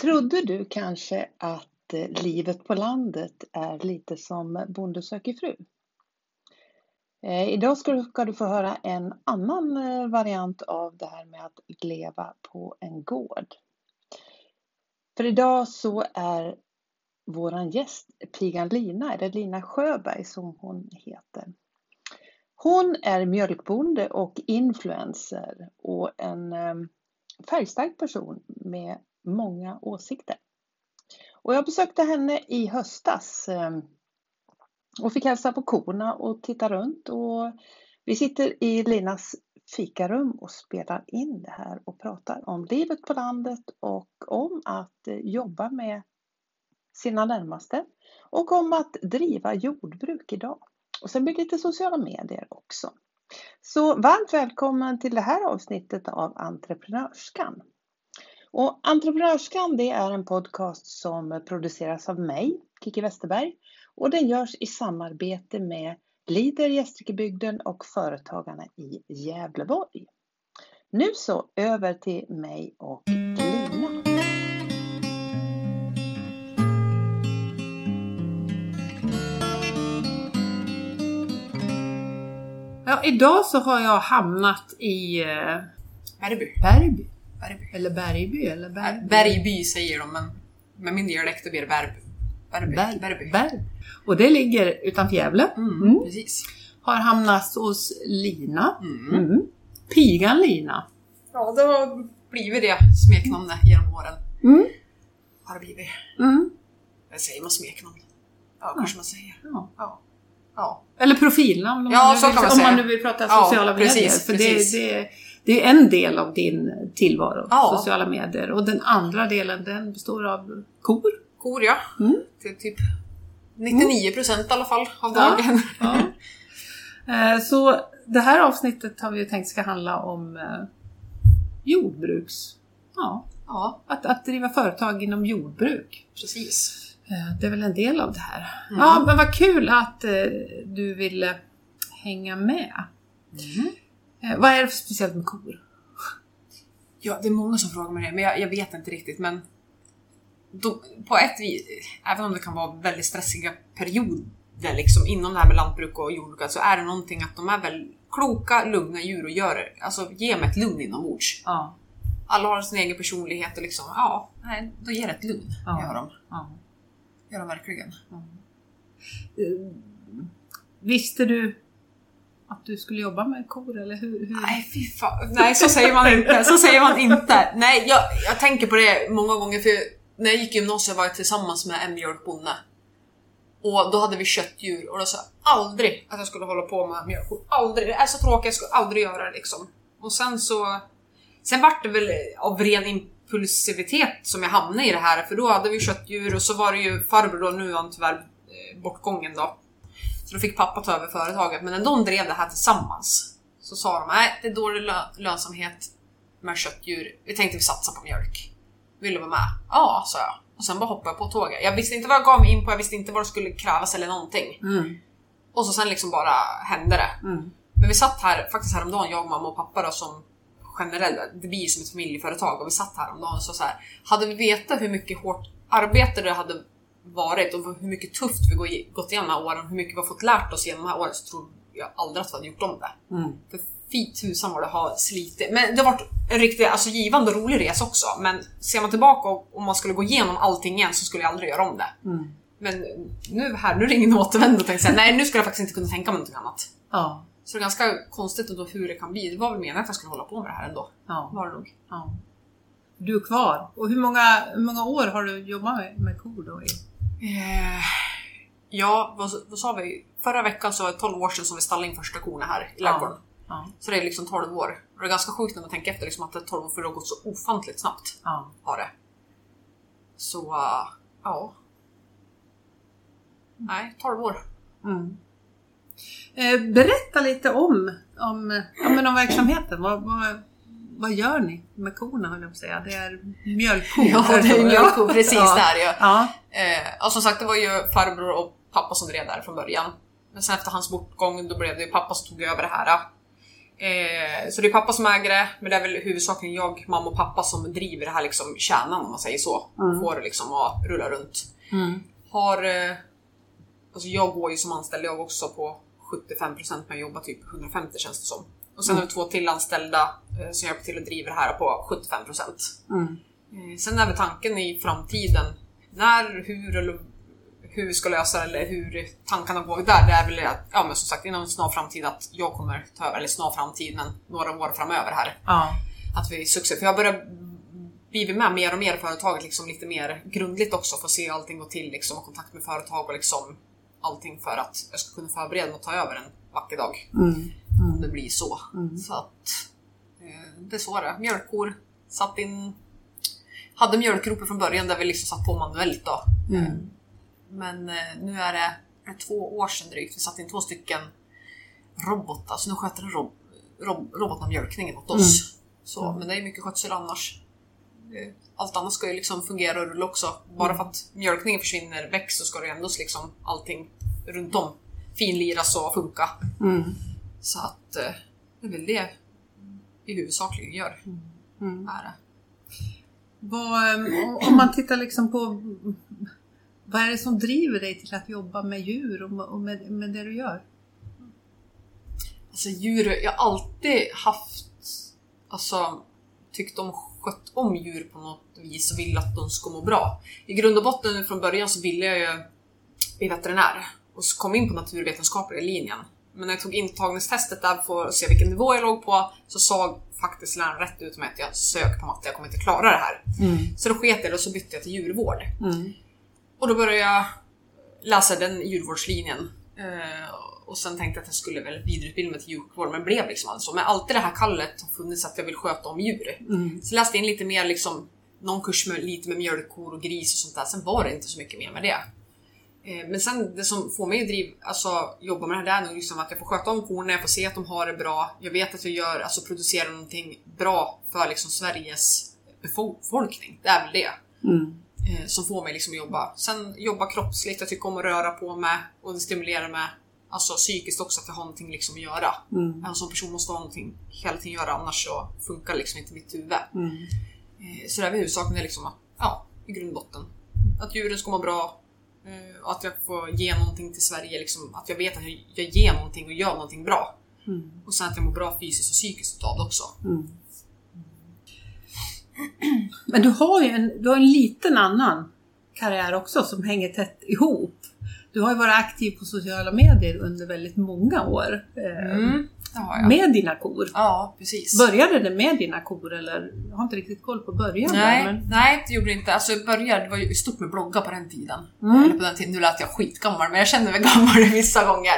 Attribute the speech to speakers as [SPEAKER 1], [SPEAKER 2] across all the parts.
[SPEAKER 1] Trodde du kanske att eh, livet på landet är lite som Bonde söker fru? Eh, idag ska du, få höra en annan eh, variant av det här med att leva på en gård. För idag så är våran gäst pigan Lina, eller Lina Sjöberg som hon heter. Hon är mjölkbonde och influencer och en färgstark person med många åsikter. Och jag besökte henne i höstas eh, och fick hälsa på korna och titta runt. Och vi sitter i Linas fikarum och spelar in det här och pratar om livet på landet och om att eh, jobba med sina närmaste och om att driva jordbruk idag. Och sen blir det lite sociala medier också. Så varmt välkommen till det här avsnittet av Entreprenörskan. Och Entreprenörskan det är en podcast som produceras av mig, Kiki Westerberg, och den görs i samarbete med Lider Gästrikebygden och Företagarna i Gävleborg. Nu så över till mig och Lina.
[SPEAKER 2] Ja, idag så har jag hamnat i eh,
[SPEAKER 3] Bergby.
[SPEAKER 2] Bergby.
[SPEAKER 3] Bergby.
[SPEAKER 2] Eller Bergby eller Bergby.
[SPEAKER 3] Bergby säger de, men med min dialekt blir det Bergby. Bergby.
[SPEAKER 2] Berg,
[SPEAKER 3] Bergby.
[SPEAKER 2] Berg. Och det ligger utanför Gävle.
[SPEAKER 3] Mm,
[SPEAKER 2] Mm.
[SPEAKER 3] Precis.
[SPEAKER 2] Har hamnat hos Lina.
[SPEAKER 3] Mm.
[SPEAKER 2] Mm. Pigan Lina.
[SPEAKER 3] Ja, det har blivit det smeknamnet genom åren.
[SPEAKER 2] Mm.
[SPEAKER 3] Har det blivit.
[SPEAKER 2] Mm.
[SPEAKER 3] Eller säger man smeknamn? Ja, kanske man säger.
[SPEAKER 2] Ja.
[SPEAKER 3] Ja. Ja.
[SPEAKER 2] Eller profilnamn om,
[SPEAKER 3] Ja,
[SPEAKER 2] man, nu vill, om man nu vill prata sociala medier.
[SPEAKER 3] precis,
[SPEAKER 2] För
[SPEAKER 3] precis.
[SPEAKER 2] Det, det, det är en del av din tillvaro,
[SPEAKER 3] Ja.
[SPEAKER 2] sociala medier. Och den andra delen den består av kor.
[SPEAKER 3] Kor ja.
[SPEAKER 2] Mm.
[SPEAKER 3] Till typ 99 procent i alla fall av
[SPEAKER 2] Ja.
[SPEAKER 3] dagen.
[SPEAKER 2] Ja. Eh, Så det här avsnittet har vi tänkt ska handla om eh, jordbruks... Ja,
[SPEAKER 3] Ja,
[SPEAKER 2] att, att driva företag inom jordbruk.
[SPEAKER 3] precis.
[SPEAKER 2] Eh, Det är väl en del av det här.
[SPEAKER 3] Mm.
[SPEAKER 2] Ja, men vad kul att du ville hänga med.
[SPEAKER 3] Mm.
[SPEAKER 2] Eh, Vad är det för speciellt med kor?
[SPEAKER 3] Ja, det är många som frågar mig det, men jag, jag vet inte riktigt. Men då, på ett vis, även om det kan vara väldigt stressiga perioder liksom, inom det här med lantbruk och jordbruk, så är det någonting att de är väl kloka, lugna djur och gör. Alltså, ge mig ett lugn inombords.
[SPEAKER 2] Ja.
[SPEAKER 3] Alla har sin egen personlighet och liksom, ja, nej, då ger det ett lugn.
[SPEAKER 2] Ja.
[SPEAKER 3] Gör de.
[SPEAKER 2] ja.
[SPEAKER 3] Gör de verkligen.
[SPEAKER 2] Eh, Visste du att du skulle jobba med kor eller hur? hur?
[SPEAKER 3] Nej, fy fan. Nej, så säger man inte. Så säger man inte. Nej, jag, jag tänker på det många gånger för när jag gick i gymnasiet var jag tillsammans med en mjölkbonde. Och då hade vi köttdjur och då sa jag aldrig att jag skulle hålla på med mjölkkor. Aldrig. Det är så tråkigt, jag skulle aldrig göra det liksom. Och sen så... Sen vart det väl av ren impulsivitet som jag hamnade i det här för då hade vi köttdjur och så var det ju farbror då, nu är han tyvärr eh, bortgången då. Så då fick pappa ta över företaget, men när de drev det här tillsammans så sa de nej, det är dålig lö- lönsamhet med köttdjur. Vi tänkte vi satsa på mjölk. Vill du vara med? Ja, sa jag. Och sen bara hoppade jag på tåget. Jag visste inte vad jag gav mig in på, jag visste inte vad det skulle krävas eller någonting.
[SPEAKER 2] Mm.
[SPEAKER 3] Och så sen liksom bara hände det.
[SPEAKER 2] Mm.
[SPEAKER 3] Men vi satt här faktiskt häromdagen, jag, mamma och pappa då, som generellt, det blir ju som ett familjeföretag och vi satt häromdagen och så, så här, hade vi vetat hur mycket hårt arbete det hade varit och hur mycket tufft vi gå- gått igenom de här åren, hur mycket vi har fått lärt oss genom de här åren så tror jag aldrig att vi hade gjort om det.
[SPEAKER 2] Mm.
[SPEAKER 3] För fy tusan vad det har slitit. Men det har varit en riktigt alltså, givande och rolig resa också. Men ser man tillbaka och om man skulle gå igenom allting igen så skulle jag aldrig göra om det.
[SPEAKER 2] Mm.
[SPEAKER 3] Men nu här, nu är det ingen återvändo tänkte jag. Nej, nu skulle jag faktiskt inte kunna tänka mig någonting annat.
[SPEAKER 2] Ja.
[SPEAKER 3] Så det är ganska konstigt ändå hur det kan bli. Det var väl meningen att jag skulle hålla på med det här ändå.
[SPEAKER 2] Ja.
[SPEAKER 3] Var det nog.
[SPEAKER 2] ja. Du är kvar. Och hur många, hur många år har du jobbat med, med kor då?
[SPEAKER 3] Eh, ja, vad, vad sa vi? Förra veckan så var det 12 år sedan som vi stallade in första korna här i ladugården.
[SPEAKER 2] Ja.
[SPEAKER 3] Så det är liksom 12 år. Och det är ganska sjukt när man tänker efter liksom att det är 12 år för det har gått så ofantligt snabbt.
[SPEAKER 2] Ja.
[SPEAKER 3] Har det. Så, uh, ja. Nej, 12 år.
[SPEAKER 2] Mm. Eh, berätta lite om, om, ja, men om verksamheten. Vad, vad, vad gör ni med korna höll jag på att säga? Det är mjölkkor.
[SPEAKER 3] Ja, det är mjölkkor, precis
[SPEAKER 2] ja.
[SPEAKER 3] där ju.
[SPEAKER 2] Ja.
[SPEAKER 3] Eh, och som sagt, det var ju farbror och pappa som drev där från början. Men sen efter hans bortgång, då blev det ju pappa som tog över det här. Eh, så det är pappa som äger det, men det är väl huvudsakligen jag, mamma och pappa som driver det här liksom kärnan om man säger så.
[SPEAKER 2] Mm.
[SPEAKER 3] Får det liksom att rulla runt. Har... Eh, alltså jag går ju som anställd jag också på 75% men jobbar typ 150 känns det som. Och sen har vi två till anställda eh, som hjälper till att driva det här på 75%.
[SPEAKER 2] Mm.
[SPEAKER 3] Eh, Sen är väl tanken i framtiden, när, hur eller hur vi ska lösa det eller hur tankarna går där, det är väl att, ja men som sagt inom en snar framtid att jag kommer ta över, eller snar framtid men några år framöver här.
[SPEAKER 2] Ja.
[SPEAKER 3] Att vi successivt, för jag börjar blivit med mer och mer i företaget liksom lite mer grundligt också för att se allting gå till liksom och kontakt med företag och liksom allting för att jag ska kunna förbereda mig och ta över en vacker dag.
[SPEAKER 2] Mm.
[SPEAKER 3] Om det blir så. Så att eh, det är så det. Mjölkkor, satt in hade mjölkropor från början där vi liksom satt på manuellt då.
[SPEAKER 2] Mm.
[SPEAKER 3] Men eh, nu är det, är det två år sedan drygt vi satte in två stycken robotar, så nu sköter en rob, rob, robotarna mjölkningen åt oss. Så, men det är mycket skötsel annars. Eh, Allt annat ska ju liksom fungera och rulla också. Bara för att mjölkningen försvinner väck så ska det ändå liksom allting runt om finliras och funka.
[SPEAKER 2] Mm.
[SPEAKER 3] Så att eh, det är väl det vi huvudsakligen gör.
[SPEAKER 2] Mm.
[SPEAKER 3] Är det.
[SPEAKER 2] Vad, eh, om man tittar liksom på vad är det som driver dig till att jobba med djur och med, och med, med det du gör?
[SPEAKER 3] Alltså djur, jag har alltid haft, alltså tyckt om, skött om djur på något vis och vill att de ska må bra. I grund och botten från början så ville jag ju bli veterinär och så kom in på naturvetenskapliga linjen. Men när jag tog intagningstestet där för att se vilken nivå jag låg på så sa faktiskt läraren rätt ut med att jag söker på matte, jag kommer inte klara det här. Så då sket jag det och så bytte jag till djurvård.
[SPEAKER 2] Mm.
[SPEAKER 3] Och då började jag läsa den djurvårdslinjen. Eh, och sen tänkte jag att jag skulle väl vidareutbilda mig till djursjukvård, men blev liksom aldrig så. Men alltid det här kallet har funnits att jag vill sköta om djur.
[SPEAKER 2] Mm.
[SPEAKER 3] Så läste jag in lite mer liksom, någon kurs med lite med mjölkkor och gris och sånt där. Sen var det inte så mycket mer med det. Eh, Men sen det som får mig att driv, alltså, jobba med det här det är liksom att jag får sköta om korna, jag får se att de har det bra. Jag vet att jag gör, alltså producerar någonting bra för liksom Sveriges befolkning. Det är väl det
[SPEAKER 2] Mm.
[SPEAKER 3] eh, som får mig liksom att jobba. Sen jobba kroppsligt, jag tycker om att röra på mig och det stimulerar mig alltså psykiskt också att jag har någonting liksom att göra.
[SPEAKER 2] Mm.
[SPEAKER 3] En sån person måste ha någonting hela tiden göra annars så funkar liksom inte mitt huvud.
[SPEAKER 2] Mm.
[SPEAKER 3] Eh, så det är väl huvudsaken är liksom att, ja, i grund och botten. Att djuren ska må bra och att jag får ge någonting till Sverige, liksom, att jag vet att jag, ger någonting och gör någonting bra.
[SPEAKER 2] Mm.
[SPEAKER 3] Och sen att jag mår bra fysiskt och psykiskt utav det också.
[SPEAKER 2] Mm. Men du har ju en, du har en liten annan karriär också som hänger tätt ihop. Du har ju varit aktiv på sociala medier under väldigt många år eh,
[SPEAKER 3] Mm, jag.
[SPEAKER 2] med dina kor.
[SPEAKER 3] Ja, precis.
[SPEAKER 2] Började det med dina kor eller? Jag har inte riktigt koll på början där,
[SPEAKER 3] Nej,
[SPEAKER 2] men...
[SPEAKER 3] nej det gjorde det inte. Alltså början, det var ju stort med bloggar på den tiden.
[SPEAKER 2] Mm.
[SPEAKER 3] Eller på den tiden, nu lät jag skitgammal, men jag kände mig gammal vissa gånger.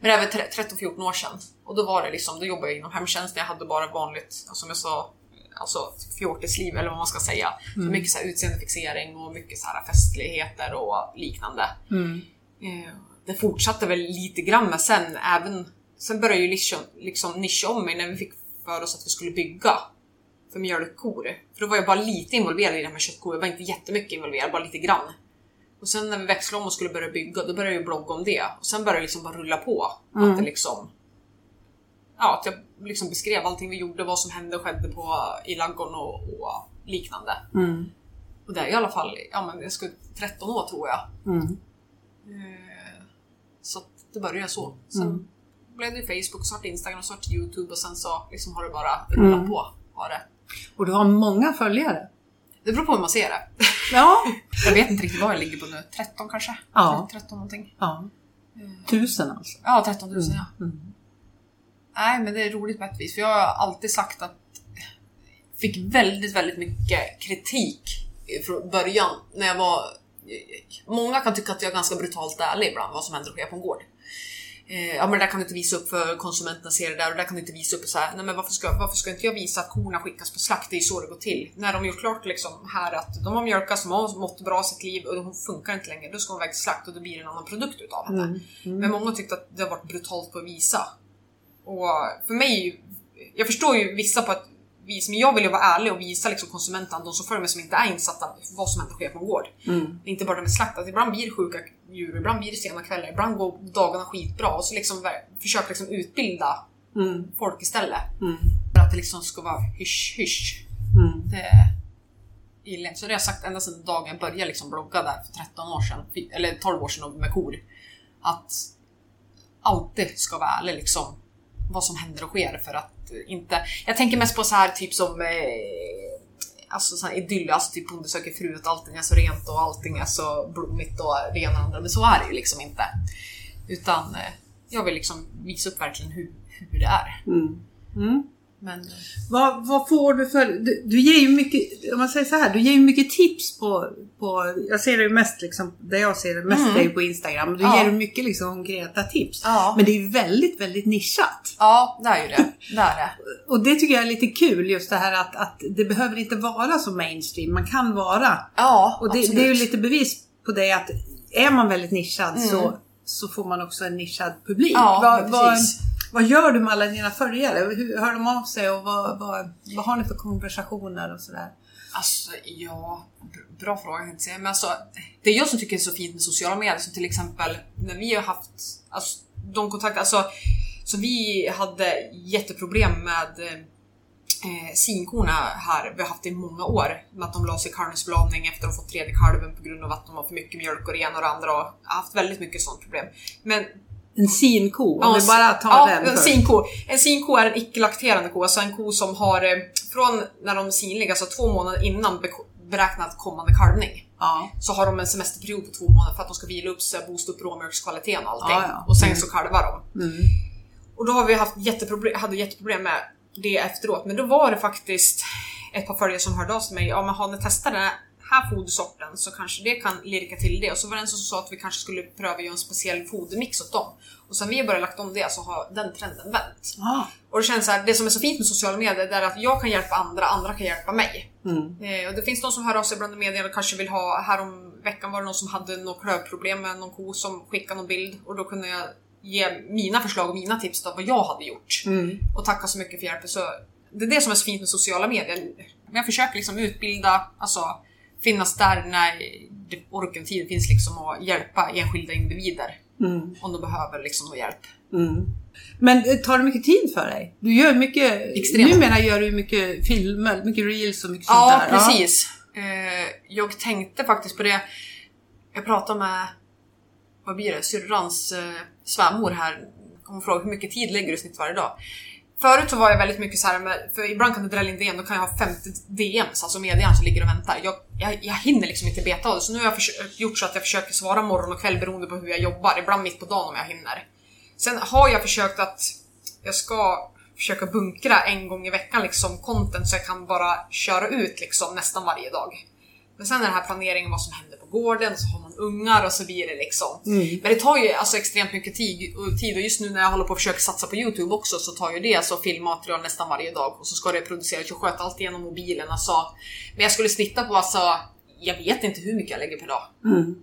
[SPEAKER 3] Men det är väl 13-14 år sedan. Och då var det liksom, då jobbade jag inom hemtjänsten, jag hade bara vanligt, alltså, som jag sa, alltså fjortisliv eller vad man ska säga. Så mycket så här utseendefixering och mycket så här festligheter och liknande.
[SPEAKER 2] Mm.
[SPEAKER 3] Eh, det fortsatte väl lite grann med sen även Sen började ju liksom, liksom nischa om mig när vi fick för oss att vi skulle bygga för mjölkkor. För då var jag bara lite involverad i det här med köttkor, jag var inte jättemycket involverad, bara lite grann. Och sen när vi växlade om och skulle börja bygga, då började jag blogga om det. Och sen började det liksom bara rulla på.
[SPEAKER 2] Mm.
[SPEAKER 3] Att det liksom... Ja, att jag liksom beskrev allting vi gjorde, vad som hände och skedde på, i ladugården och, och liknande.
[SPEAKER 2] Mm.
[SPEAKER 3] Och det är i alla fall, ja men jag skulle 13 år tror jag.
[SPEAKER 2] Mm.
[SPEAKER 3] Eh, Så det började så. Sen blev det Facebook, snart Instagram, snart Youtube och sen så liksom har det bara rullat
[SPEAKER 2] Mm.
[SPEAKER 3] på. Har det.
[SPEAKER 2] Och du har många följare.
[SPEAKER 3] det beror på hur man ser det.
[SPEAKER 2] Ja.
[SPEAKER 3] Jag vet inte riktigt vad jag ligger på nu. 13 kanske?
[SPEAKER 2] Ja.
[SPEAKER 3] 13 någonting.
[SPEAKER 2] ja. Tusen alltså.
[SPEAKER 3] Ja, 13 000 ja.
[SPEAKER 2] Mm.
[SPEAKER 3] Nej, men det är roligt på ett vis. För jag har alltid sagt att fick väldigt, väldigt mycket kritik från början när jag var... Många kan tycka att jag är ganska brutalt ärlig ibland vad som händer och sker på en gård. Eh, ja men det där kan du inte visa upp för konsumenterna ser det där och det där kan du inte visa upp så här. Nej men varför ska, varför ska inte jag visa att korna skickas på slakt? Det är ju så det går till. När de gjort klart liksom här att de har mjölkats, de har mått bra sitt liv och de funkar inte längre. Då ska de iväg till slakt och då blir det en annan produkt utav henne.
[SPEAKER 2] Mm. Mm.
[SPEAKER 3] Men många tyckte att det har varit brutalt på att visa. Och för mig, jag förstår ju vissa på ett vis, men jag vill ju vara ärlig och visa liksom konsumenterna, de som följer mig som inte är insatta, vad som händer sker på en gård.
[SPEAKER 2] Mm.
[SPEAKER 3] Inte bara det med slakt, att ibland blir det sjuka djur, ibland blir det sena kvällar, ibland går dagarna skitbra och så liksom försöka liksom utbilda
[SPEAKER 2] Mm.
[SPEAKER 3] folk istället.
[SPEAKER 2] Mm.
[SPEAKER 3] För att det liksom ska vara hysch hysch.
[SPEAKER 2] Mm.
[SPEAKER 3] Det gillar inte. Så det har jag sagt ända sedan dagen jag började liksom blogga där för 13 år sedan, eller 12 år sedan med kor. Att alltid ska vara ärlig liksom vad som händer och sker för att inte... Jag tänker mest på så här typ som eh, Alltså sån här idyll, alltså typ Bonde söker fru, att allting är så rent och allting är så blommigt och det ena och andra. Men så är det ju liksom inte. Utan eh, jag vill liksom visa upp verkligen hur, hur det är.
[SPEAKER 2] Mm. Mm.
[SPEAKER 3] Men
[SPEAKER 2] Vad, vad får du för... Du, du ger ju mycket, om man säger så här, du ger ju mycket tips på... på jag ser det mest liksom, det jag ser det mest
[SPEAKER 3] Mm.
[SPEAKER 2] är ju på Instagram. Du
[SPEAKER 3] Ja.
[SPEAKER 2] ger mycket liksom konkreta tips.
[SPEAKER 3] Ja.
[SPEAKER 2] Men det är ju väldigt, väldigt nischat.
[SPEAKER 3] ja, det är ju det. Det är det.
[SPEAKER 2] Och det tycker jag är lite kul just det här att, att det behöver inte vara så mainstream. Man kan vara.
[SPEAKER 3] Ja,
[SPEAKER 2] Och det,
[SPEAKER 3] absolut.
[SPEAKER 2] det är ju lite bevis på det att är man väldigt nischad
[SPEAKER 3] Mm.
[SPEAKER 2] så, så får man också en nischad publik.
[SPEAKER 3] Ja,
[SPEAKER 2] vad, vad,
[SPEAKER 3] precis
[SPEAKER 2] vad gör du med alla dina följare? Hur hör de av sig och vad, vad, vad har ni för konversationer och sådär?
[SPEAKER 3] Alltså, ja, bra fråga kan jag inte säga. Men alltså, det är jag som tycker är så fint med sociala medier, som till exempel när vi har haft alltså, de kontakter, alltså, så vi hade jätteproblem med eh, eh sinkorna här, vi har haft det i många år, med att de la sig i kalvningsförlamning efter att de fått tredje kalven på grund av att de har för mycket mjölk och det ena och det andra och har haft väldigt mycket sådant problem. Men
[SPEAKER 2] en sinko, om
[SPEAKER 3] Ja,
[SPEAKER 2] vi bara tar
[SPEAKER 3] ja,
[SPEAKER 2] den
[SPEAKER 3] en sinko. En sinko är en icke-lakterande ko, alltså en ko som har eh, från när de är sinliga, alltså två månader innan be- beräknat kommande kalvning,
[SPEAKER 2] Ja.
[SPEAKER 3] så har de en semesterperiod på två månader för att de ska vila upp sig, boosta upp råmjölkskvaliteten och allting.
[SPEAKER 2] Ja, ja.
[SPEAKER 3] Och sen
[SPEAKER 2] Mm.
[SPEAKER 3] så kalvar de.
[SPEAKER 2] Mm.
[SPEAKER 3] Och då har vi haft jätteproblem, hade jätteproblem med det efteråt. Men då var det faktiskt ett par följare som hörde av sig till mig. Ja men har ni testat den här fodersorten så kanske det kan lirka till det. Och så var det en som sa att vi kanske skulle pröva att göra en speciell fodermix åt dem. Och sen vi har börjat lagt om det så har den trenden vänt.
[SPEAKER 2] Ja.
[SPEAKER 3] Och det känns så här, det som är så fint med sociala medier det är att jag kan hjälpa andra, andra kan hjälpa mig.
[SPEAKER 2] Mm.
[SPEAKER 3] Eh, och det finns de som hör av sig bland i media och kanske vill ha, här om veckan var det någon som hade något klövproblem med någon ko som skickade någon bild och då kunde jag ge mina förslag och mina tips på vad jag hade gjort.
[SPEAKER 2] Mm.
[SPEAKER 3] Och tacka så mycket för hjälpen. Så det är det som är så fint med sociala medier. Men jag försöker liksom utbilda, alltså finnas där när orken och tiden finns liksom och hjälpa enskilda individer
[SPEAKER 2] Mm.
[SPEAKER 3] om de behöver liksom någon hjälp.
[SPEAKER 2] Mm. Men eh, tar det mycket tid för dig? Du gör mycket,
[SPEAKER 3] Extremt.
[SPEAKER 2] numera gör du mycket filmer, mycket reels och mycket
[SPEAKER 3] Ja,
[SPEAKER 2] sånt där.
[SPEAKER 3] precis. Eh, jag tänkte faktiskt på det. Jag pratade med, vad blir det, syrrans eh, svärmor här. Hon frågade hur mycket tid lägger du snitt varje dag? Förut så var jag väldigt mycket så här med, för ibland kan det drälla in DM, då kan jag ha 50 DMs, alltså meddelanden som ligger och väntar. Jag, jag, jag hinner liksom inte beta av det, så nu har jag försökt, gjort så att jag försöker svara morgon och kväll beroende på hur jag jobbar, ibland mitt på dagen om jag hinner. Sen har jag försökt att jag ska försöka bunkra en gång i veckan liksom content så jag kan bara köra ut liksom nästan varje dag. Men sen är det här planeringen vad som händer på gården, så har man ungar och så blir det liksom.
[SPEAKER 2] Mm.
[SPEAKER 3] Men det tar ju alltså extremt mycket tid och, tid och just nu när jag håller på att försöka satsa på Youtube också så tar ju det alltså filmmaterial nästan varje dag och så ska det produceras. Jag sköter allt genom mobilen alltså. Men jag skulle snitta på alltså, jag vet inte hur mycket jag lägger per dag.
[SPEAKER 2] Mm.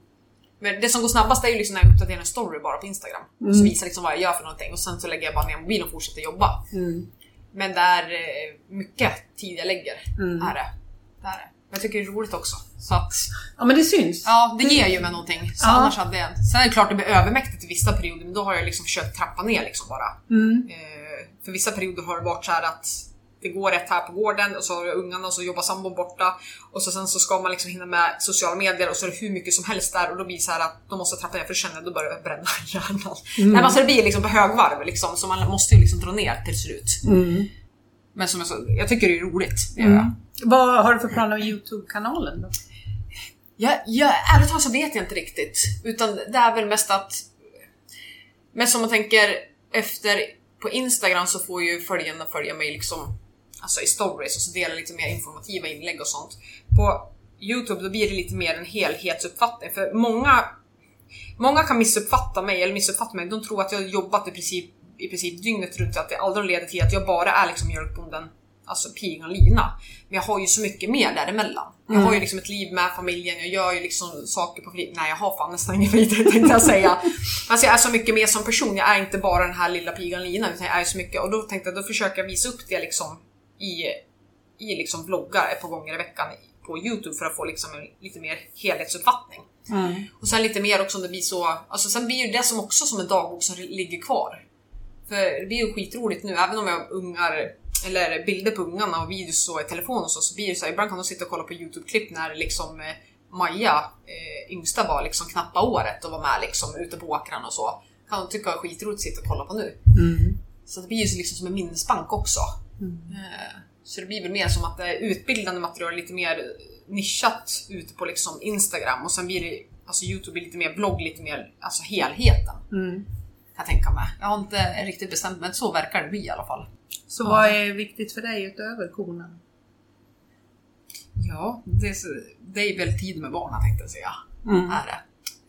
[SPEAKER 3] Men det som går snabbast är ju liksom när jag uppdaterar en story bara på Instagram. Och så visar liksom vad jag gör för någonting och sen så lägger jag bara ner mobilen och fortsätter jobba.
[SPEAKER 2] Mm.
[SPEAKER 3] Men det är eh, mycket tid jag lägger.
[SPEAKER 2] Mm.
[SPEAKER 3] Är det. det är det. Men jag tycker det är roligt också. Så att,
[SPEAKER 2] Ja men det syns.
[SPEAKER 3] ja, det ger ju mig någonting. Så
[SPEAKER 2] Ja.
[SPEAKER 3] annars hade jag... Sen är det klart det blir övermäktigt i vissa perioder, men då har jag liksom försökt trappa ner liksom bara.
[SPEAKER 2] Mm.
[SPEAKER 3] Eh, för vissa perioder har det varit så här att det går rätt här på gården och så har du ungarna och så jobbar sambon borta och så sen så ska man liksom hinna med sociala medier och så är det hur mycket som helst där och då blir det så att de måste trappa ner för då känner jag då börjar jag bränna hjärnan. Nej, men alltså det blir liksom på högvarv liksom så man måste ju liksom dra ner till slut.
[SPEAKER 2] Mm.
[SPEAKER 3] Men som jag sa, jag tycker det är roligt. Det gör jag.
[SPEAKER 2] Mm. Vad har du för planer med Youtube-kanalen då?
[SPEAKER 3] Jag, jag, ärligt talat så vet jag inte riktigt. Utan det är väl mest att... Men som man tänker efter på Instagram så får ju följarna följa mig liksom alltså i stories och så delar lite mer informativa inlägg och sånt. På Youtube då blir det lite mer en helhetsuppfattning för många Många kan missuppfatta mig, eller missuppfatta mig, de tror att jag har jobbat i princip, i princip dygnet runt, att det aldrig leder till att jag bara är liksom mjölkbonden, alltså pigan Lina. Men jag har ju så mycket mer däremellan. Jag har ju liksom ett liv med familjen, jag gör ju liksom saker på fritid. Nej, jag har fan nästan ingen fritid tänkte jag säga. Alltså jag är så mycket mer som person, jag är inte bara den här lilla pigan Lina, utan jag är så mycket. Och då tänkte jag, då försöker jag visa upp det liksom i, i liksom vloggar ett par gånger i veckan på Youtube för att få liksom en lite mer helhetsuppfattning.
[SPEAKER 2] Mm.
[SPEAKER 3] Och sen lite mer också om det blir så, alltså sen blir ju det som också som en dagbok som ligger kvar. För det blir ju skitroligt nu, även om jag har ungar eller bilder på ungarna och videos så i telefon och så, så blir det så här, ibland kan de sitta och kolla på Youtube-klipp när liksom eh, Maja, eh, yngsta var liksom knappa året och var med liksom ute på åkrarna och så. Kan de tycka är skitroligt att sitta och kolla på nu.
[SPEAKER 1] Mm.
[SPEAKER 3] Så det blir ju liksom som en minnesbank också. Eh, Så det blir väl mer som att det är utbildande material lite mer nischat ute på liksom Instagram och sen blir det alltså Youtube blir lite mer blogg, lite mer alltså helheten.
[SPEAKER 1] Mm.
[SPEAKER 3] Jag tänka mig. Jag har inte riktigt bestämt men så verkar det bli i alla fall.
[SPEAKER 2] Så vad är viktigt för dig utöver korna?
[SPEAKER 3] Ja, det är, så- det är väl tid med barnen tänkte jag säga.
[SPEAKER 2] Mm.
[SPEAKER 3] Är det.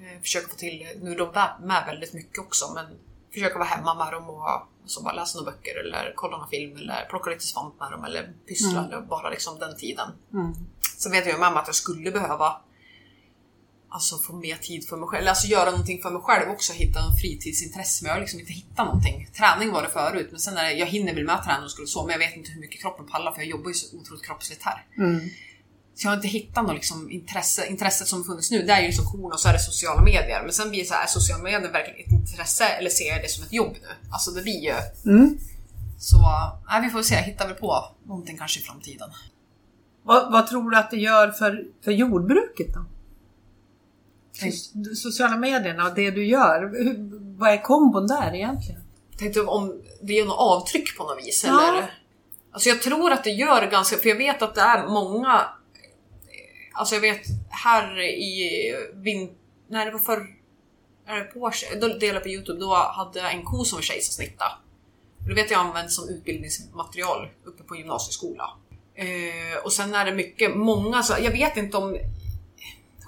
[SPEAKER 3] Eh, Försöka få till, nu är de med väldigt mycket också men försöka vara hemma med dem och alltså bara läsa några böcker eller kolla någon film eller plocka lite svamp med dem eller pyssla
[SPEAKER 2] Mm.
[SPEAKER 3] eller bara liksom den tiden.
[SPEAKER 2] Mm.
[SPEAKER 3] Sen vet jag med mig att jag skulle behöva alltså få mer tid för mig själv, eller alltså göra någonting för mig själv också, hitta en fritidsintresse. Men jag har liksom inte hittat någonting. Träning var det förut, men sen är det, jag hinner väl med träning och skulle så, men jag vet inte hur mycket kroppen pallar för jag jobbar ju så otroligt kroppsligt här.
[SPEAKER 2] Mm.
[SPEAKER 3] Så jag har inte hittat något liksom intresse. Intresset som funnits nu, det är ju liksom korn och så är det sociala medier. Men sen blir det så här, är sociala medier verkligen ett intresse eller ser jag det som ett jobb nu? Alltså det blir ju...
[SPEAKER 2] Mm.
[SPEAKER 3] Så, nej, vi får se, hittar väl på någonting kanske i framtiden.
[SPEAKER 2] Vad, vad tror du att det gör för, för jordbruket då? Sociala medierna och det du gör, hur, vad är kombon där egentligen?
[SPEAKER 3] Tänkte om det gör något avtryck på något vis
[SPEAKER 2] Ja.
[SPEAKER 3] eller? Alltså jag tror att det gör ganska, för jag vet att det är många Alltså jag vet här i vin... Nej det var för är det på års- Då delade på Youtube, då hade jag en ko som var kejsarsnitta. Det vet jag används som utbildningsmaterial uppe på gymnasieskola. Eh, och sen är det mycket, många, så, jag vet inte om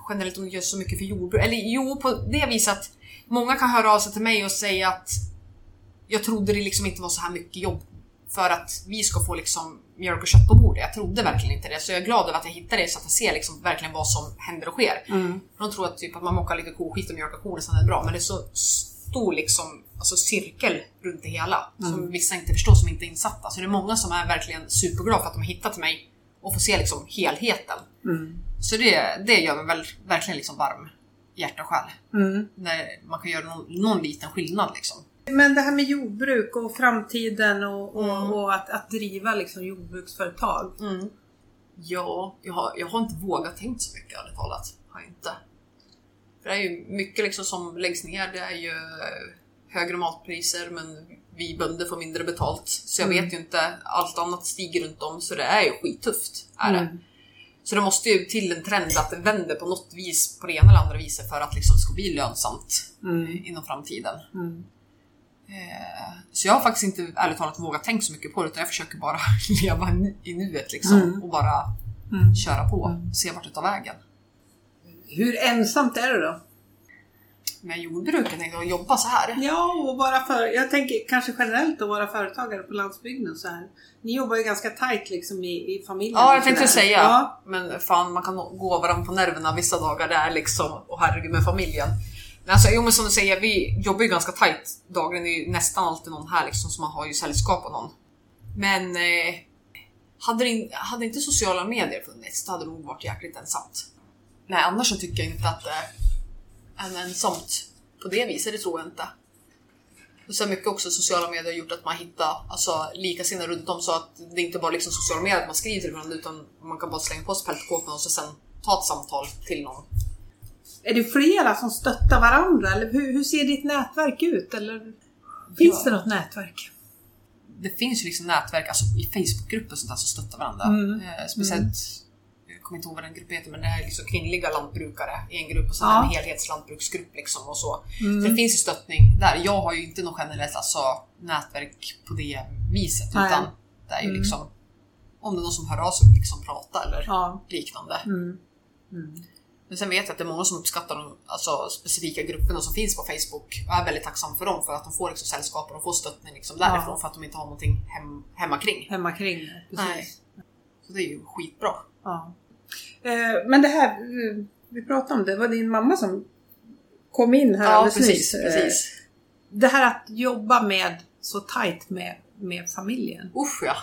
[SPEAKER 3] generellt det görs så mycket för jordbruk. Eller jo, på det viset att många kan höra av sig till mig och säga att jag trodde det liksom inte var så här mycket jobb för att vi ska få liksom mjölk och kött på bordet. Jag trodde verkligen inte det. Så jag är glad över att jag hittade det så att jag ser liksom verkligen vad som händer och sker.
[SPEAKER 2] Mm.
[SPEAKER 3] De tror att, typ, att man mockar lite koskit och mjölkar korna sen är det bra. Men det är så stor liksom, alltså cirkel runt det hela. Som vissa inte förstår som inte är insatta. Så det är många som är verkligen superglada för att de har hittat mig och får se liksom helheten.
[SPEAKER 2] Mm.
[SPEAKER 3] Så det, det gör mig väl, verkligen liksom varm i hjärta och själ.
[SPEAKER 2] Mm.
[SPEAKER 3] När man kan göra någon, någon liten skillnad liksom.
[SPEAKER 2] Men det här med jordbruk och framtiden och, och,
[SPEAKER 3] Mm.
[SPEAKER 2] och att, att driva liksom jordbruksföretag.
[SPEAKER 3] Mm. Ja, jag har, jag har inte vågat tänkt så mycket ärligt talat. Har jag inte. För det är ju mycket liksom som läggs ner. Det är ju högre matpriser men vi bönder får mindre betalt. Så jag
[SPEAKER 2] Mm.
[SPEAKER 3] vet ju inte. Allt annat stiger runt om så det är ju skittufft. Är det.
[SPEAKER 2] Mm.
[SPEAKER 3] Så det måste ju till en trend att det vänder på något vis på det ena eller andra viset för att liksom det ska bli lönsamt
[SPEAKER 2] Mm.
[SPEAKER 3] inom framtiden.
[SPEAKER 2] Mm.
[SPEAKER 3] Eh, Så jag har faktiskt inte ärligt talat vågat tänka så mycket på det utan jag försöker bara leva i nuet liksom
[SPEAKER 2] Mm.
[SPEAKER 3] och bara
[SPEAKER 2] Mm.
[SPEAKER 3] köra på, se vart det tar vägen.
[SPEAKER 2] Hur ensamt är det då?
[SPEAKER 3] Med jordbruket att jobba så här.
[SPEAKER 2] Ja, och vara för, jag tänker kanske generellt att vara företagare på landsbygden så här. Ni jobbar ju ganska tajt liksom i, i familjen.
[SPEAKER 3] Ja,
[SPEAKER 2] och
[SPEAKER 3] jag tänkte säga.
[SPEAKER 2] Ja.
[SPEAKER 3] Men fan, man kan gå varandra på nerverna vissa dagar där liksom. Och herregud med familjen. Men alltså, jo men som du säger, vi jobbar ju ganska tajt. Det är ju nästan alltid någon här liksom, så man har ju sällskap av någon. Men eh, hade, det, hade inte sociala medier funnits, då hade det nog varit jäkligt ensamt. Nej, annars så tycker jag inte att det är ensamt på det viset, det tror jag inte. Och sen mycket också sociala medier har gjort att man hittar alltså, likasinnade runt om så att det inte bara liksom sociala medier att man skriver till varandra utan man kan bara slänga på sig pältkåpan och så sen ta ett samtal till någon.
[SPEAKER 2] Är det flera som stöttar varandra? Eller hur, hur ser ditt nätverk ut? Eller finns
[SPEAKER 3] Ja.
[SPEAKER 2] det något nätverk?
[SPEAKER 3] Det finns ju liksom nätverk alltså, i Facebookgrupper och sånt där som stöttar varandra.
[SPEAKER 2] Mm.
[SPEAKER 3] Eh, speciellt, jag kommer inte ihåg vad den gruppen heter, men det är liksom kvinnliga lantbrukare i en grupp och sen
[SPEAKER 2] Ja.
[SPEAKER 3] en helhetslantbruksgrupp liksom och så.
[SPEAKER 2] Mm.
[SPEAKER 3] Så det finns ju stöttning där. Jag har ju inte något generellt alltså, nätverk på det viset
[SPEAKER 2] Nej.
[SPEAKER 3] utan det är ju
[SPEAKER 2] Mm.
[SPEAKER 3] liksom om det är någon som hör av sig och liksom prata eller
[SPEAKER 2] Ja.
[SPEAKER 3] liknande.
[SPEAKER 2] Mm. Mm.
[SPEAKER 3] Men sen vet jag att det är många som uppskattar de alltså, specifika grupperna som finns på Facebook och är väldigt tacksam för dem för att de får liksom, sällskap och de får stöttning liksom, därifrån
[SPEAKER 2] Ja.
[SPEAKER 3] för att de inte har någonting hem, hemma kring.
[SPEAKER 2] Hemma kring. Precis.
[SPEAKER 3] Nej. Så det är ju skitbra.
[SPEAKER 2] Ja. Eh, men det här, eh, vi pratade om det, var din mamma som kom in här
[SPEAKER 3] Ja,
[SPEAKER 2] alldeles
[SPEAKER 3] precis.
[SPEAKER 2] nyss. Eh,
[SPEAKER 3] precis.
[SPEAKER 2] Det här att jobba med så tajt med, med familjen.
[SPEAKER 3] Usch ja.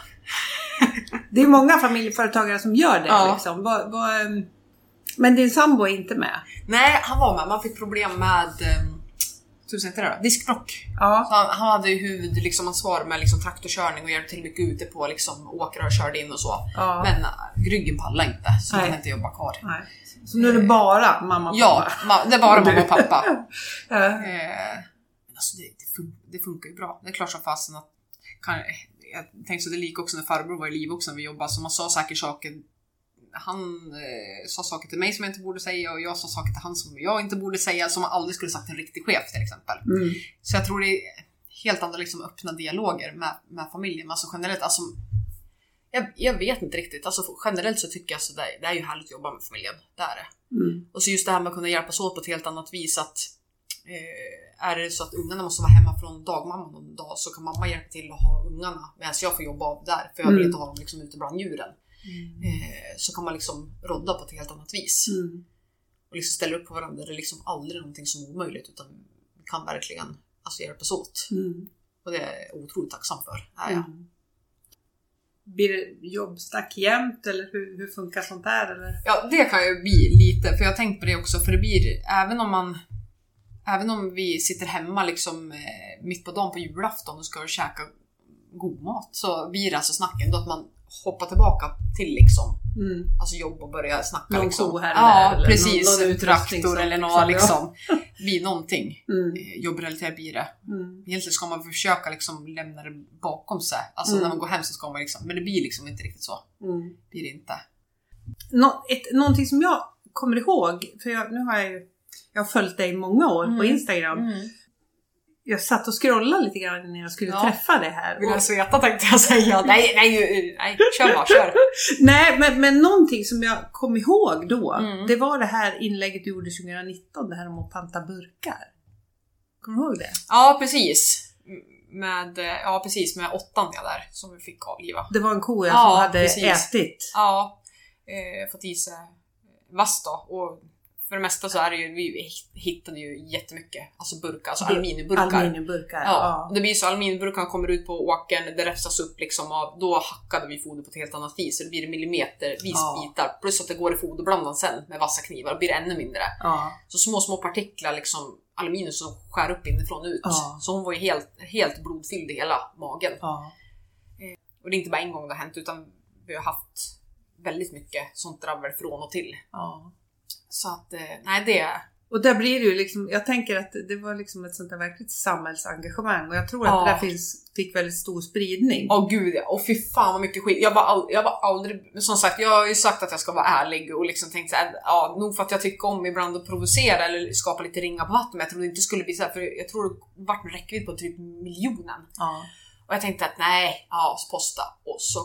[SPEAKER 2] Det är många familjeföretagare som gör det.
[SPEAKER 3] Ja.
[SPEAKER 2] Liksom. Vad- vad, ehm, men din sambo är inte med?
[SPEAKER 3] Nej, han var med. Man fick problem med... tusen heter det då? Diskbrock.
[SPEAKER 2] Ja.
[SPEAKER 3] Han, han hade ju huvudansvar liksom, med liksom, traktorkörning och hjälpte till mycket ute på liksom, åkrar och körde in och så.
[SPEAKER 2] ja.
[SPEAKER 3] Men äh, ryggen pallade inte så
[SPEAKER 2] Nej.
[SPEAKER 3] han inte jobba kvar.
[SPEAKER 2] Nej. Så nu är det bara mamma och
[SPEAKER 3] Ja,
[SPEAKER 2] pappa?
[SPEAKER 3] ma- det är bara mamma och pappa.
[SPEAKER 2] Ja.
[SPEAKER 3] Eh, men alltså det, det, fun- det funkar ju bra. Det är klart som fasen att... Kan, jag tänkte så det lika också när farbror var i liv också när vi jobbade, så man sa säkert saker han eh, sa saker till mig som jag inte borde säga och jag sa saker till han som jag inte borde säga som man aldrig skulle sagt till en riktig chef till exempel.
[SPEAKER 2] Mm.
[SPEAKER 3] Så jag tror det är helt andra liksom, öppna dialoger med, med familjen. Men alltså generellt, alltså, jag, jag vet inte riktigt. Alltså, generellt så tycker jag så det, det är ju härligt att jobba med familjen. Det är det.
[SPEAKER 2] Mm.
[SPEAKER 3] Och så just det här med att kunna hjälpas åt på ett helt annat vis. Att, eh, är det så att ungarna måste vara hemma från dagmamman någon dag så kan mamma hjälpa till att ha ungarna medan jag får jobba av där. För jag vill
[SPEAKER 2] Mm.
[SPEAKER 3] inte ha dem liksom ute bland djuren. Eh, så kan man liksom rodda på ett helt annat vis.
[SPEAKER 2] Mm.
[SPEAKER 3] Och liksom ställa upp på varandra. Det är liksom aldrig någonting som är omöjligt utan vi kan verkligen alltså, hjälpas åt.
[SPEAKER 2] Mm.
[SPEAKER 3] Och det är jag otroligt tacksam för. Är jag.
[SPEAKER 2] Mm. Blir det jobbsnack jämt eller hur, hur funkar sånt där? Eller?
[SPEAKER 3] Ja, det kan ju bli lite, för jag har tänkt på det också, för det blir, även om man Även om vi sitter hemma liksom eh, mitt på dagen på julafton och ska käka god mat så blir det alltså snacken då att man hoppar tillbaka till liksom
[SPEAKER 2] Mm.
[SPEAKER 3] alltså jobb och börjar snacka
[SPEAKER 2] Någon
[SPEAKER 3] liksom.
[SPEAKER 2] här eller
[SPEAKER 3] Ja,
[SPEAKER 2] där, eller
[SPEAKER 3] precis.
[SPEAKER 2] någon- någon
[SPEAKER 3] traktor eller
[SPEAKER 2] liksom,
[SPEAKER 3] något liksom. blir någonting.
[SPEAKER 2] Mm.
[SPEAKER 3] Eh, Jobbrelaterat blir det.
[SPEAKER 2] Mm.
[SPEAKER 3] Egentligen ska man försöka liksom lämna det bakom sig. Alltså
[SPEAKER 2] Mm.
[SPEAKER 3] när man går hem så ska man liksom, men det blir liksom inte riktigt så.
[SPEAKER 2] Mm.
[SPEAKER 3] Blir det inte.
[SPEAKER 2] Nå, ett, någonting som jag kommer ihåg, för jag, nu har jag ju jag har följt dig i många år på
[SPEAKER 3] Mm.
[SPEAKER 2] Instagram. Jag satt och scrollade lite grann när jag skulle
[SPEAKER 3] Ja.
[SPEAKER 2] träffa dig här.
[SPEAKER 3] Vill jag veta tänkte jag säga. Nej, nej, nej, kör bara, kör.
[SPEAKER 2] nej, men, men någonting som jag kom ihåg då,
[SPEAKER 3] Mm.
[SPEAKER 2] det var det här inlägget du gjorde 2019, det här om att panta burkar. Kommer du ihåg det?
[SPEAKER 3] Ja, precis. Med, eh, ja, precis, med åttan jag där som vi fick avliva.
[SPEAKER 2] Det var en ko
[SPEAKER 3] Ja,
[SPEAKER 2] som hade
[SPEAKER 3] precis.
[SPEAKER 2] ätit.
[SPEAKER 3] Ja, eh, fått i sig vass då. Och för det mesta så är det ju, vi hittade ju jättemycket alltså burkar, alltså aluminiumburkar.
[SPEAKER 2] Aluminiumburkar.
[SPEAKER 3] Ja,
[SPEAKER 2] Ja.
[SPEAKER 3] det blir så aluminiumburkarna kommer ut på åkern, det räfsas upp liksom av, då hackade vi foder på ett helt annat vis. Så det blir millimetervis
[SPEAKER 2] Ja.
[SPEAKER 3] bitar. Plus att det går i foderblandaren sen med vassa knivar, då blir det ännu mindre.
[SPEAKER 2] ja.
[SPEAKER 3] Så små, små partiklar liksom aluminium som skär upp inifrån och ut.
[SPEAKER 2] Ja.
[SPEAKER 3] Så hon var ju helt, helt blodfylld i hela magen.
[SPEAKER 2] ja.
[SPEAKER 3] Och det är inte bara en gång det har hänt utan vi har haft väldigt mycket sånt drabbel från och till.
[SPEAKER 2] ja.
[SPEAKER 3] Så att, eh, nej det...
[SPEAKER 2] Och där blir det ju liksom, jag tänker att det var liksom ett sånt där verkligt samhällsengagemang och jag tror att
[SPEAKER 3] Ja.
[SPEAKER 2] det där finns, fick väldigt stor spridning.
[SPEAKER 3] Åh gud ja, och fy fan vad mycket skit. Jag var, all, jag var aldrig, som sagt, jag har ju sagt att jag ska vara ärlig och liksom tänkt såhär, ja nog för att jag tycker om ibland att provocera eller skapa lite ringar på vattnet, men jag trodde det inte skulle bli så här, för jag tror det vart en räckvidd på typ miljonen.
[SPEAKER 2] Ja.
[SPEAKER 3] Och jag tänkte att nej, ja, posta. Och så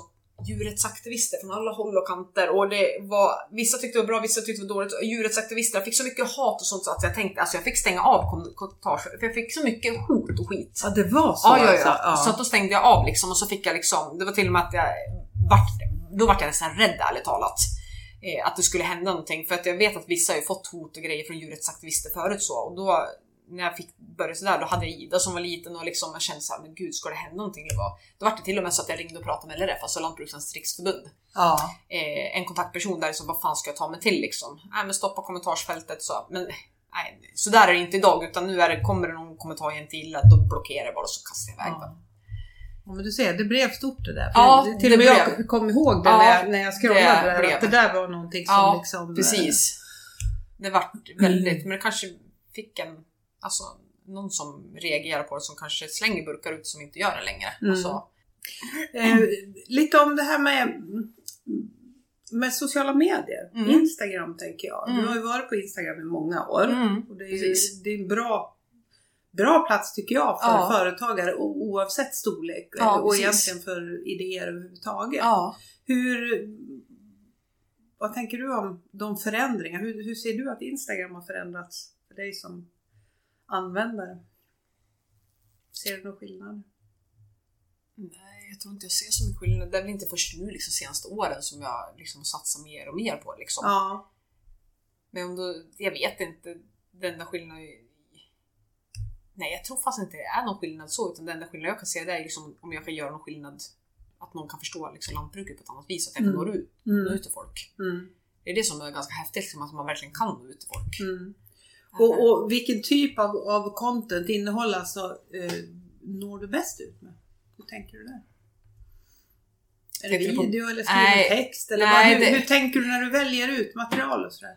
[SPEAKER 3] djurrättsaktivister från alla håll och kanter och det var, vissa tyckte det var bra, vissa tyckte det var dåligt. Djurrättsaktivister, jag fick så mycket hat och sånt så att jag tänkte, alltså jag fick stänga av kom- kommentarer, för jag fick så mycket hot och skit.
[SPEAKER 2] ja, det var så
[SPEAKER 3] Ja, ja,
[SPEAKER 2] alltså.
[SPEAKER 3] ja. Så att då stängde jag av liksom och så fick jag liksom, det var till och med att jag vart, då vart jag nästan rädd ärligt talat. Eh, att det skulle hända någonting för att jag vet att vissa har ju fått hot och grejer från djurrättsaktivister förut så och då när jag fick börja sådär, då hade jag Ida som var liten och liksom jag kände såhär, men gud ska det hända någonting? Det var, då var det till och med så att jag ringde och pratade med LRF, alltså Lantbrukarnas riksförbund.
[SPEAKER 2] Ja.
[SPEAKER 3] Eh, en kontaktperson där som vad fan ska jag ta mig till liksom? Nej men stoppa kommentarsfältet så, men nej, så där är det inte idag utan nu är det, kommer det någon kommentar jag inte gillar, då blockerar jag bara och så kastar jag iväg den.
[SPEAKER 2] Ja. Ja, men du ser, det blev stort det där.
[SPEAKER 3] Ja,
[SPEAKER 2] det, till och med
[SPEAKER 3] blev.
[SPEAKER 2] jag kom ihåg det
[SPEAKER 3] Ja,
[SPEAKER 2] när, jag, när jag scrollade
[SPEAKER 3] det
[SPEAKER 2] där,
[SPEAKER 3] blev.
[SPEAKER 2] att det där var någonting som
[SPEAKER 3] Ja,
[SPEAKER 2] liksom...
[SPEAKER 3] Precis. Det vart väldigt, men det kanske fick en, alltså någon som reagerar på det som kanske slänger burkar ut som inte gör det längre.
[SPEAKER 2] Mm.
[SPEAKER 3] Alltså,
[SPEAKER 2] Eh, lite om det här med, med sociala medier.
[SPEAKER 3] Mm.
[SPEAKER 2] Instagram tänker jag.
[SPEAKER 3] Mm.
[SPEAKER 2] Du har ju varit på Instagram i många år.
[SPEAKER 3] mm,
[SPEAKER 2] Och det är, ju, det är en bra, bra plats tycker jag för
[SPEAKER 3] Ja.
[SPEAKER 2] företagare oavsett storlek
[SPEAKER 3] Ja,
[SPEAKER 2] och
[SPEAKER 3] precis.
[SPEAKER 2] egentligen för idéer överhuvudtaget.
[SPEAKER 3] Ja.
[SPEAKER 2] Hur, vad tänker du om de förändringar? Hur, hur ser du att Instagram har förändrats för dig som användare? Ser du någon skillnad?
[SPEAKER 3] Nej, jag tror inte jag ser så mycket skillnad. Det är väl inte först nu liksom senaste åren som jag liksom satsar mer och mer på det liksom.
[SPEAKER 2] Ja.
[SPEAKER 3] Men om då, jag vet inte. Den enda skillnaden Nej, jag tror fast inte det är någon skillnad så, utan den enda skillnaden jag kan se det är liksom om jag kan göra någon skillnad att någon kan förstå liksom lantbruket på ett annat vis, att jag kan
[SPEAKER 2] Mm.
[SPEAKER 3] nå ut, nå
[SPEAKER 2] Mm.
[SPEAKER 3] ut till folk.
[SPEAKER 2] Mm.
[SPEAKER 3] Det är det som är ganska häftigt, liksom, att man verkligen kan nå ut till folk.
[SPEAKER 2] Mm. Och, och vilken typ av, av content, innehåll alltså, eh, når du bäst ut med? Hur tänker du där? Är det
[SPEAKER 3] du på-
[SPEAKER 2] video eller skriven
[SPEAKER 3] Nej,
[SPEAKER 2] text? Eller
[SPEAKER 3] nej,
[SPEAKER 2] vad, hur,
[SPEAKER 3] det-
[SPEAKER 2] hur tänker du när du väljer ut material och sådär?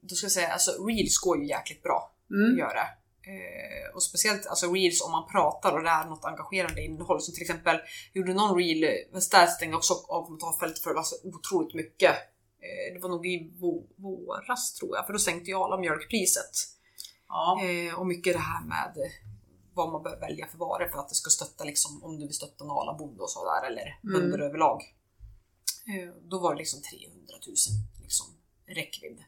[SPEAKER 3] Då ska jag säga, alltså reels går ju jäkligt bra att
[SPEAKER 2] Mm.
[SPEAKER 3] göra. Eh, och speciellt alltså reels om man pratar och det är något engagerande innehåll. Som till exempel, gjorde någon reel, men där stängde jag också av kommentarfältet för det var så otroligt mycket. Eh, det var nog i vå- våras tror jag, för då sänkte ju alla mjölkpriset.
[SPEAKER 2] Ja.
[SPEAKER 3] Eh, och mycket det här med vad man bör välja för varor för att det ska stötta liksom, om du vill stötta Nala bonde och sådär eller
[SPEAKER 2] Mm.
[SPEAKER 3] bönder överlag. Eh, då var det liksom 300 000 liksom, räckvidd.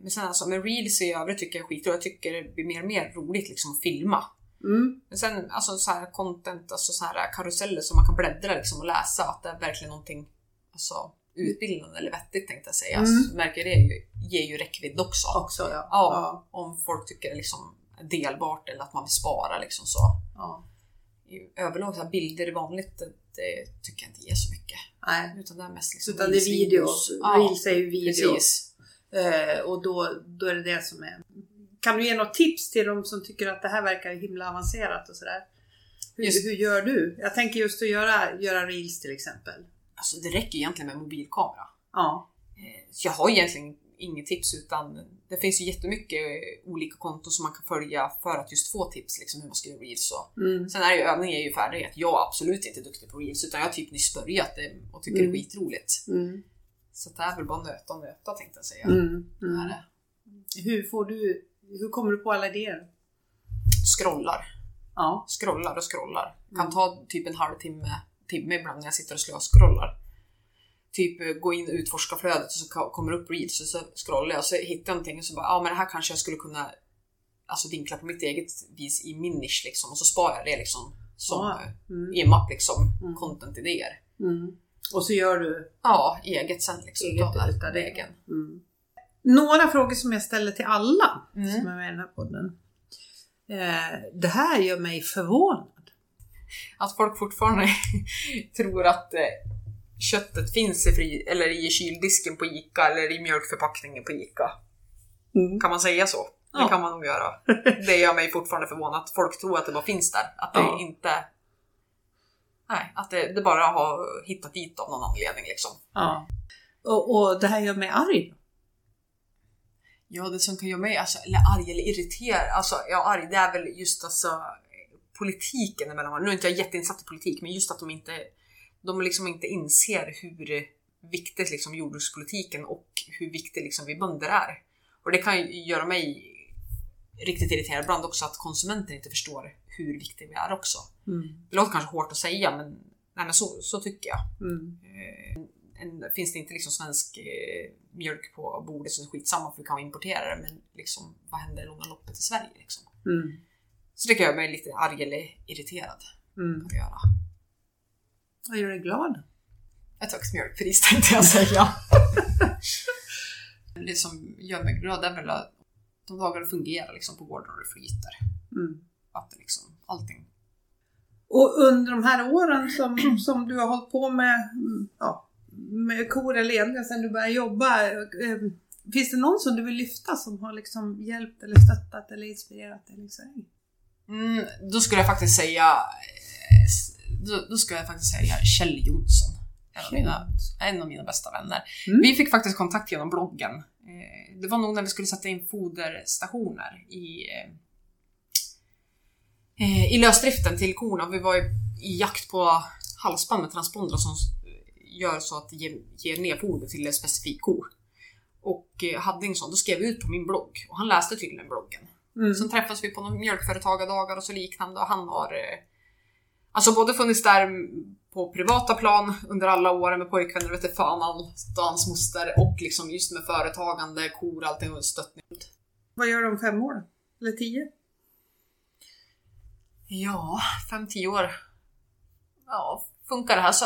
[SPEAKER 3] Men sen alltså med reels i övrigt tycker jag är skitroligt. Jag tycker det blir mer och mer roligt liksom att filma.
[SPEAKER 2] Mm.
[SPEAKER 3] Men sen alltså så här content, alltså så här karuseller som man kan bläddra liksom och läsa att det är verkligen någonting alltså, utbildande eller vettigt tänkte jag säga.
[SPEAKER 2] Mm.
[SPEAKER 3] Så märker jag det ju, ger ju räckvidd också.
[SPEAKER 2] Också ja.
[SPEAKER 3] Ja, om folk tycker det är liksom delbart eller att man vill spara liksom så.
[SPEAKER 2] ja.
[SPEAKER 3] Överlag så bilder är vanligt, det, tycker jag inte ger så mycket.
[SPEAKER 2] Nej.
[SPEAKER 3] Utan det är mest liksom
[SPEAKER 2] Utan det är videos.
[SPEAKER 3] Ja,
[SPEAKER 2] Reels är ju video. Eh, och då, då är det det som är... Kan du ge något tips till de som tycker att det här verkar himla avancerat och sådär? Hur, hur gör du? Jag tänker just att göra, göra reels till exempel.
[SPEAKER 3] Alltså det räcker egentligen med mobilkamera.
[SPEAKER 2] Ja.
[SPEAKER 3] Eh, Så jag har egentligen inget tips utan det finns ju jättemycket olika konton som man kan följa för att just få tips liksom hur man ska göra reels och
[SPEAKER 2] Mm.
[SPEAKER 3] Sen är ju övningen är ju färdighet. Jag är absolut inte duktig på reels utan jag har typ nyss börjat och tycker
[SPEAKER 2] Mm.
[SPEAKER 3] det är skitroligt.
[SPEAKER 2] Mm.
[SPEAKER 3] Så det är väl bara nöta och nöta tänkte jag säga.
[SPEAKER 2] Mm. Mm. Hur får du... Hur kommer du på alla idéer?
[SPEAKER 3] Scrollar,
[SPEAKER 2] Ja.
[SPEAKER 3] scrollar och scrollar. Kan
[SPEAKER 2] Mm.
[SPEAKER 3] ta typ en halvtimme, timme ibland när jag sitter och slöscrollar. Typ eh, gå in och utforska flödet och så kommer upp reels och så scrollar jag och så hittar jag någonting och så bara ja men det här kanske jag skulle kunna alltså vinkla på mitt eget vis i min nisch liksom och så sparar jag det liksom som
[SPEAKER 2] Ja.
[SPEAKER 3] eh,
[SPEAKER 2] Mm.
[SPEAKER 3] i en mapp liksom
[SPEAKER 2] Mm.
[SPEAKER 3] content-idéer.
[SPEAKER 2] Mm. Och så gör du
[SPEAKER 3] Ja, eget sen liksom.
[SPEAKER 2] eget
[SPEAKER 3] utav
[SPEAKER 2] det. Mm. Några frågor som jag ställer till alla
[SPEAKER 3] Mm.
[SPEAKER 2] som är med i den här podden. Eh, det här gör mig förvånad.
[SPEAKER 3] Att folk fortfarande tror att eh, köttet finns i, fri, eller i kyldisken på ICA eller i mjölkförpackningen på ICA. Kan man säga så? Det
[SPEAKER 2] Ja.
[SPEAKER 3] kan man nog göra. Det gör mig fortfarande förvånad att folk tror att det bara finns där. Att det
[SPEAKER 2] Ja.
[SPEAKER 3] inte... Nej, att det, det bara har hittat dit av någon anledning liksom.
[SPEAKER 2] Ja. Och, och det här gör mig arg.
[SPEAKER 3] Ja, det som kan göra mig alltså, eller arg eller irriterad, alltså ja, arg, det är väl just alltså politiken emellan. Nu är inte jag jätteinsatt i politik, men just att de inte, de liksom inte inser hur viktigt liksom jordbrukspolitiken och hur viktig liksom vi bönder är. Och det kan ju göra mig riktigt irriterad ibland också att konsumenter inte förstår hur viktiga vi är också.
[SPEAKER 2] Mm.
[SPEAKER 3] Det låter kanske hårt att säga, men, nej, men så, så tycker jag.
[SPEAKER 2] Mm.
[SPEAKER 3] Eh, en, finns det inte liksom svensk eh, mjölk på bordet så är det skitsamma för vi kan importera det men liksom vad händer i långa loppet i Sverige liksom?
[SPEAKER 2] Mm.
[SPEAKER 3] Så det kan göra mig lite arg eller irriterad.
[SPEAKER 2] Mm.
[SPEAKER 3] Det göra.
[SPEAKER 2] Vad gör dig glad?
[SPEAKER 3] Ett högt mjölkpris tänkte jag säga. det som gör mig glad är väl att de dagar det fungerar liksom på gården och det flyter.
[SPEAKER 2] Mm.
[SPEAKER 3] Att det liksom, allting.
[SPEAKER 2] Och under de här åren som, som du har hållit på med, ja, med kor eller egentligen sedan du började jobba. Eh, finns det någon som du vill lyfta som har liksom hjälpt eller stöttat eller inspirerat dig? Liksom?
[SPEAKER 3] Mm, då skulle jag faktiskt säga eh, då, då skulle jag faktiskt säga Kjell Jonsson. En av mina, en av mina bästa vänner.
[SPEAKER 2] Mm.
[SPEAKER 3] Vi fick faktiskt kontakt genom bloggen. Eh, Det var nog när vi skulle sätta in foderstationer i, eh, i lösdriften till korna. Vi var i, jakt på halsband med transpondrar som gör så att det ger, ger nedfoder till en specifik ko. Och hade en sån, då skrev jag ut på min blogg och han läste tydligen bloggen.
[SPEAKER 2] Mm.
[SPEAKER 3] Sen träffas vi på några mjölkföretagardagar och så liknande och han har eh, alltså både funnits där på privata plan under alla år med pojkvänner, vet inte fan allt och hans moster och liksom just med företagande, kor, allting och stöttning.
[SPEAKER 2] Vad gör du om fem år? Eller tio?
[SPEAKER 3] Ja, fem tio år. Ja, funkar det här så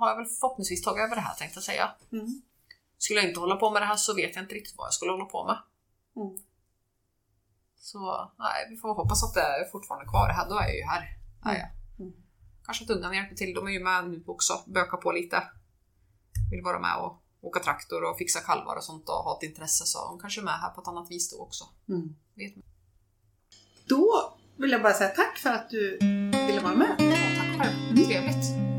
[SPEAKER 3] har jag väl förhoppningsvis tagit över det här tänkte jag säga.
[SPEAKER 2] Mm.
[SPEAKER 3] Skulle jag inte hålla på med det här så vet jag inte riktigt vad jag skulle hålla på med.
[SPEAKER 2] Mm.
[SPEAKER 3] Så nej, vi får hoppas att det är fortfarande kvar här. Då är jag ju här. Är jag.
[SPEAKER 2] Mm.
[SPEAKER 3] Kanske att ungarna hjälper till. De är ju med nu också. Böka på lite. Vill vara med och åka traktor och fixa kalvar och sånt och ha ett intresse så hon kanske är med här på ett annat vis då också.
[SPEAKER 2] Mm.
[SPEAKER 3] Vet man.
[SPEAKER 2] Då vill jag bara säga tack för att du ville vara med.
[SPEAKER 3] Ja, tack själv. Trevligt.